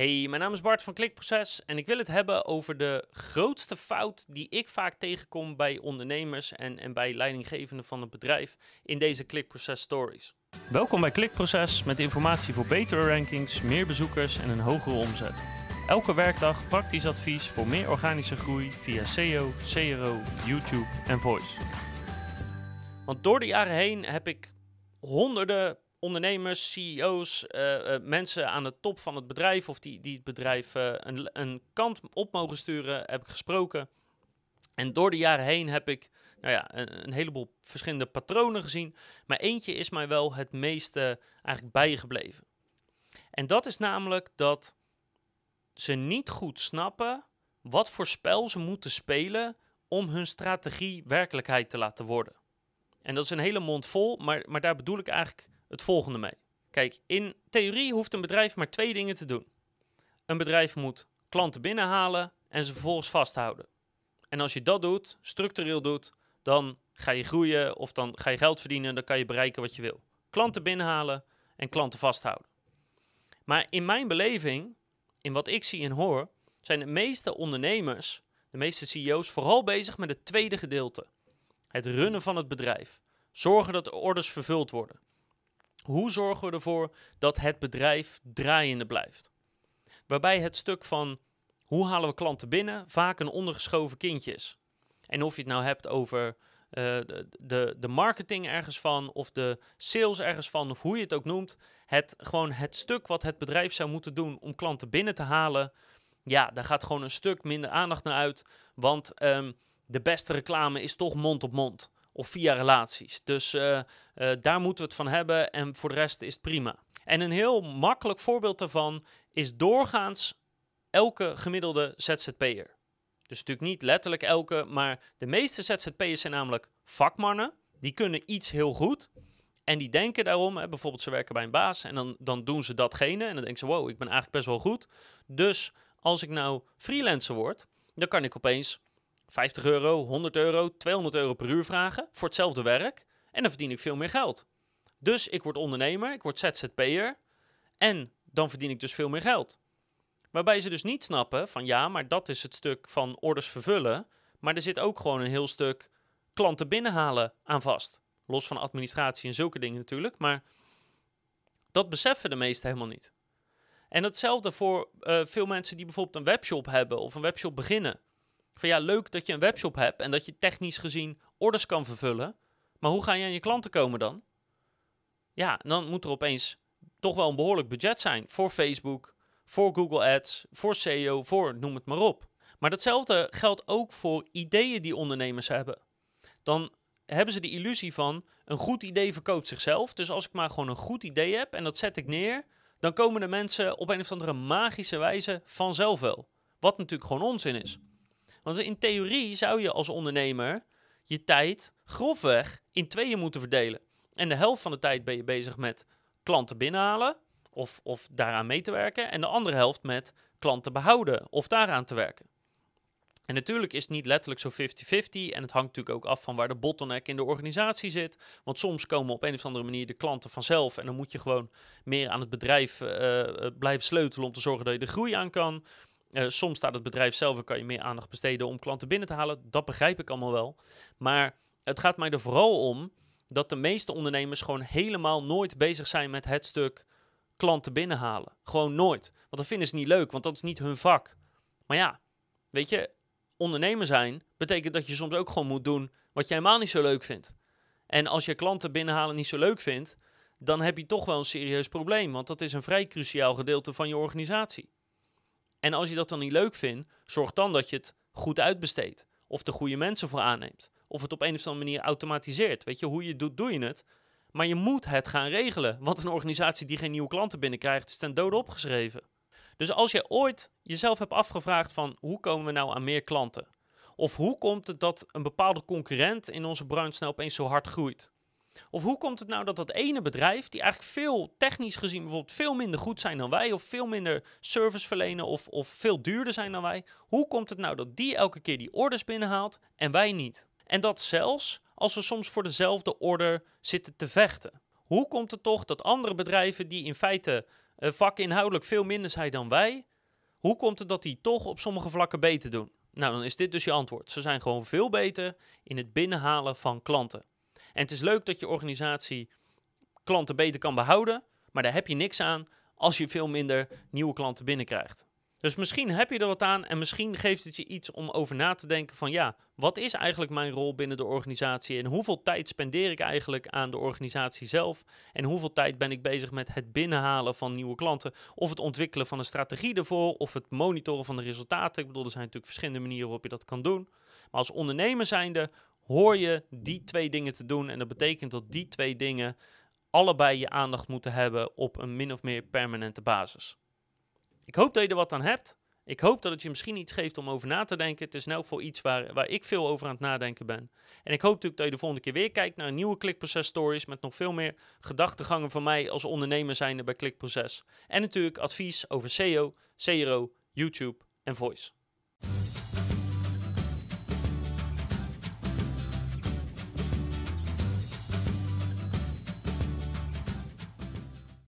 Hey, mijn naam is Bart van Klikproces en ik wil het hebben over de grootste fout die ik vaak tegenkom bij ondernemers en, en bij leidinggevenden van het bedrijf in deze Klikproces stories. Welkom bij Klikproces met informatie voor betere rankings, meer bezoekers en een hogere omzet. Elke werkdag praktisch advies voor meer organische groei via SEO, CRO, YouTube en Voice. Want door de jaren heen heb ik honderden ondernemers, CEO's, uh, uh, mensen aan de top van het bedrijf of die, die het bedrijf uh, een, een kant op mogen sturen, heb ik gesproken. En door de jaren heen heb ik nou ja, een, een, heleboel verschillende patronen gezien. Maar eentje is mij wel het meeste eigenlijk bijgebleven. En dat is namelijk dat ze niet goed snappen wat voor spel ze moeten spelen om hun strategie werkelijkheid te laten worden. En dat is een hele mond vol, maar, maar daar bedoel ik eigenlijk het volgende mee. Kijk, in theorie hoeft een bedrijf maar twee dingen te doen. Een bedrijf moet klanten binnenhalen en ze vervolgens vasthouden. En als je dat doet, structureel doet, dan ga je groeien of dan ga je geld verdienen, dan kan je bereiken wat je wil. Klanten binnenhalen en klanten vasthouden. Maar in mijn beleving, in wat ik zie en hoor, zijn de meeste ondernemers, de meeste CEO's, vooral bezig met het tweede gedeelte. Het runnen van het bedrijf. Zorgen dat de orders vervuld worden. Hoe zorgen we ervoor dat het bedrijf draaiende blijft? Waarbij het stuk van hoe halen we klanten binnen vaak een ondergeschoven kindje is. En of je het nou hebt over uh, de, de, marketing ergens van, of de sales ergens van, of hoe je het ook noemt. Het, gewoon het stuk wat het bedrijf zou moeten doen om klanten binnen te halen. Ja, daar gaat gewoon een stuk minder aandacht naar uit. Want um, de beste reclame is toch mond op mond of via relaties. Dus uh, uh, daar moeten we het van hebben en voor de rest is het prima. En een heel makkelijk voorbeeld daarvan is doorgaans elke gemiddelde ZZP'er. Dus natuurlijk niet letterlijk elke, maar de meeste ZZP'ers zijn namelijk vakmannen. Die kunnen iets heel goed. En die denken daarom, hè, bijvoorbeeld ze werken bij een baas en dan, dan doen ze datgene. En dan denken ze, wow, ik ben eigenlijk best wel goed. Dus als ik nou freelancer word, dan kan ik opeens 50 euro, 100 euro, 200 euro per uur vragen voor hetzelfde werk. En dan verdien ik veel meer geld. Dus ik word ondernemer, ik word ZZP'er en dan verdien ik dus veel meer geld. Waarbij ze dus niet snappen van ja, maar dat is het stuk van orders vervullen. Maar er zit ook gewoon een heel stuk klanten binnenhalen aan vast. Los van administratie en zulke dingen natuurlijk. Maar dat beseffen de meesten helemaal niet. En hetzelfde voor uh, veel mensen die bijvoorbeeld een webshop hebben of een webshop beginnen. Van ja, leuk dat je een webshop hebt en dat je technisch gezien orders kan vervullen. Maar hoe ga je aan je klanten komen dan? Ja, dan moet er opeens toch wel een behoorlijk budget zijn voor Facebook, voor Google Ads, voor SEO, voor noem het maar op. Maar datzelfde geldt ook voor ideeën die ondernemers hebben. Dan hebben ze de illusie van een goed idee verkoopt zichzelf. Dus als ik maar gewoon een goed idee heb en dat zet ik neer, dan komen de mensen op een of andere magische wijze vanzelf wel. Wat natuurlijk gewoon onzin is. Want in theorie zou je als ondernemer je tijd grofweg in tweeën moeten verdelen. En de helft van de tijd ben je bezig met klanten binnenhalen of, of daaraan mee te werken. En de andere helft met klanten behouden of daaraan te werken. En natuurlijk is het niet letterlijk zo 50-50 en het hangt natuurlijk ook af van waar de bottleneck in de organisatie zit. Want soms komen op een of andere manier de klanten vanzelf en dan moet je gewoon meer aan het bedrijf uh, blijven sleutelen om te zorgen dat je de groei aan kan. Uh, soms staat het bedrijf zelf en kan je meer aandacht besteden om klanten binnen te halen. Dat begrijp ik allemaal wel. Maar het gaat mij er vooral om dat de meeste ondernemers gewoon helemaal nooit bezig zijn met het stuk klanten binnenhalen. Gewoon nooit. Want dat vinden ze niet leuk, want dat is niet hun vak. Maar ja, weet je, ondernemer zijn betekent dat je soms ook gewoon moet doen wat je helemaal niet zo leuk vindt. En als je klanten binnenhalen niet zo leuk vindt, dan heb je toch wel een serieus probleem, want dat is een vrij cruciaal gedeelte van je organisatie. En als je dat dan niet leuk vindt, zorg dan dat je het goed uitbesteedt. Of de goede mensen voor aanneemt. Of het op een of andere manier automatiseert. Weet je, hoe je het doet, doe je het. Maar je moet het gaan regelen. Want een organisatie die geen nieuwe klanten binnenkrijgt, is ten dode opgeschreven. Dus als je ooit jezelf hebt afgevraagd van hoe komen we nou aan meer klanten? Of hoe komt het dat een bepaalde concurrent in onze branche nou opeens zo hard groeit? Of hoe komt het nou dat dat ene bedrijf, die eigenlijk veel technisch gezien bijvoorbeeld veel minder goed zijn dan wij, of veel minder service verlenen, of, of veel duurder zijn dan wij, hoe komt het nou dat die elke keer die orders binnenhaalt en wij niet? En dat zelfs als we soms voor dezelfde order zitten te vechten. Hoe komt het toch dat andere bedrijven die in feite uh, vakinhoudelijk veel minder zijn dan wij, Hoe komt het dat die toch op sommige vlakken beter doen? Nou, dan is dit dus je antwoord. Ze zijn gewoon veel beter in het binnenhalen van klanten. En het is leuk dat je organisatie klanten beter kan behouden, maar daar heb je niks aan als je veel minder nieuwe klanten binnenkrijgt. Dus misschien heb je er wat aan en misschien geeft het je iets om over na te denken van ja, wat is eigenlijk mijn rol binnen de organisatie en hoeveel tijd spendeer ik eigenlijk aan de organisatie zelf en hoeveel tijd ben ik bezig met het binnenhalen van nieuwe klanten of het ontwikkelen van een strategie ervoor of het monitoren van de resultaten. Ik bedoel, er zijn natuurlijk verschillende manieren waarop je dat kan doen. Maar als ondernemer zijnde hoor je die twee dingen te doen en dat betekent dat die twee dingen allebei je aandacht moeten hebben op een min of meer permanente basis. Ik hoop dat je er wat aan hebt. Ik hoop dat het je misschien iets geeft om over na te denken. Het is in elk iets waar, waar ik veel over aan het nadenken ben. En ik hoop natuurlijk dat je de volgende keer weer kijkt naar een nieuwe Klikproces Stories met nog veel meer gedachtegangen van mij als ondernemer zijnde bij Klikproces. En natuurlijk advies over SEO, CRO, YouTube en Voice.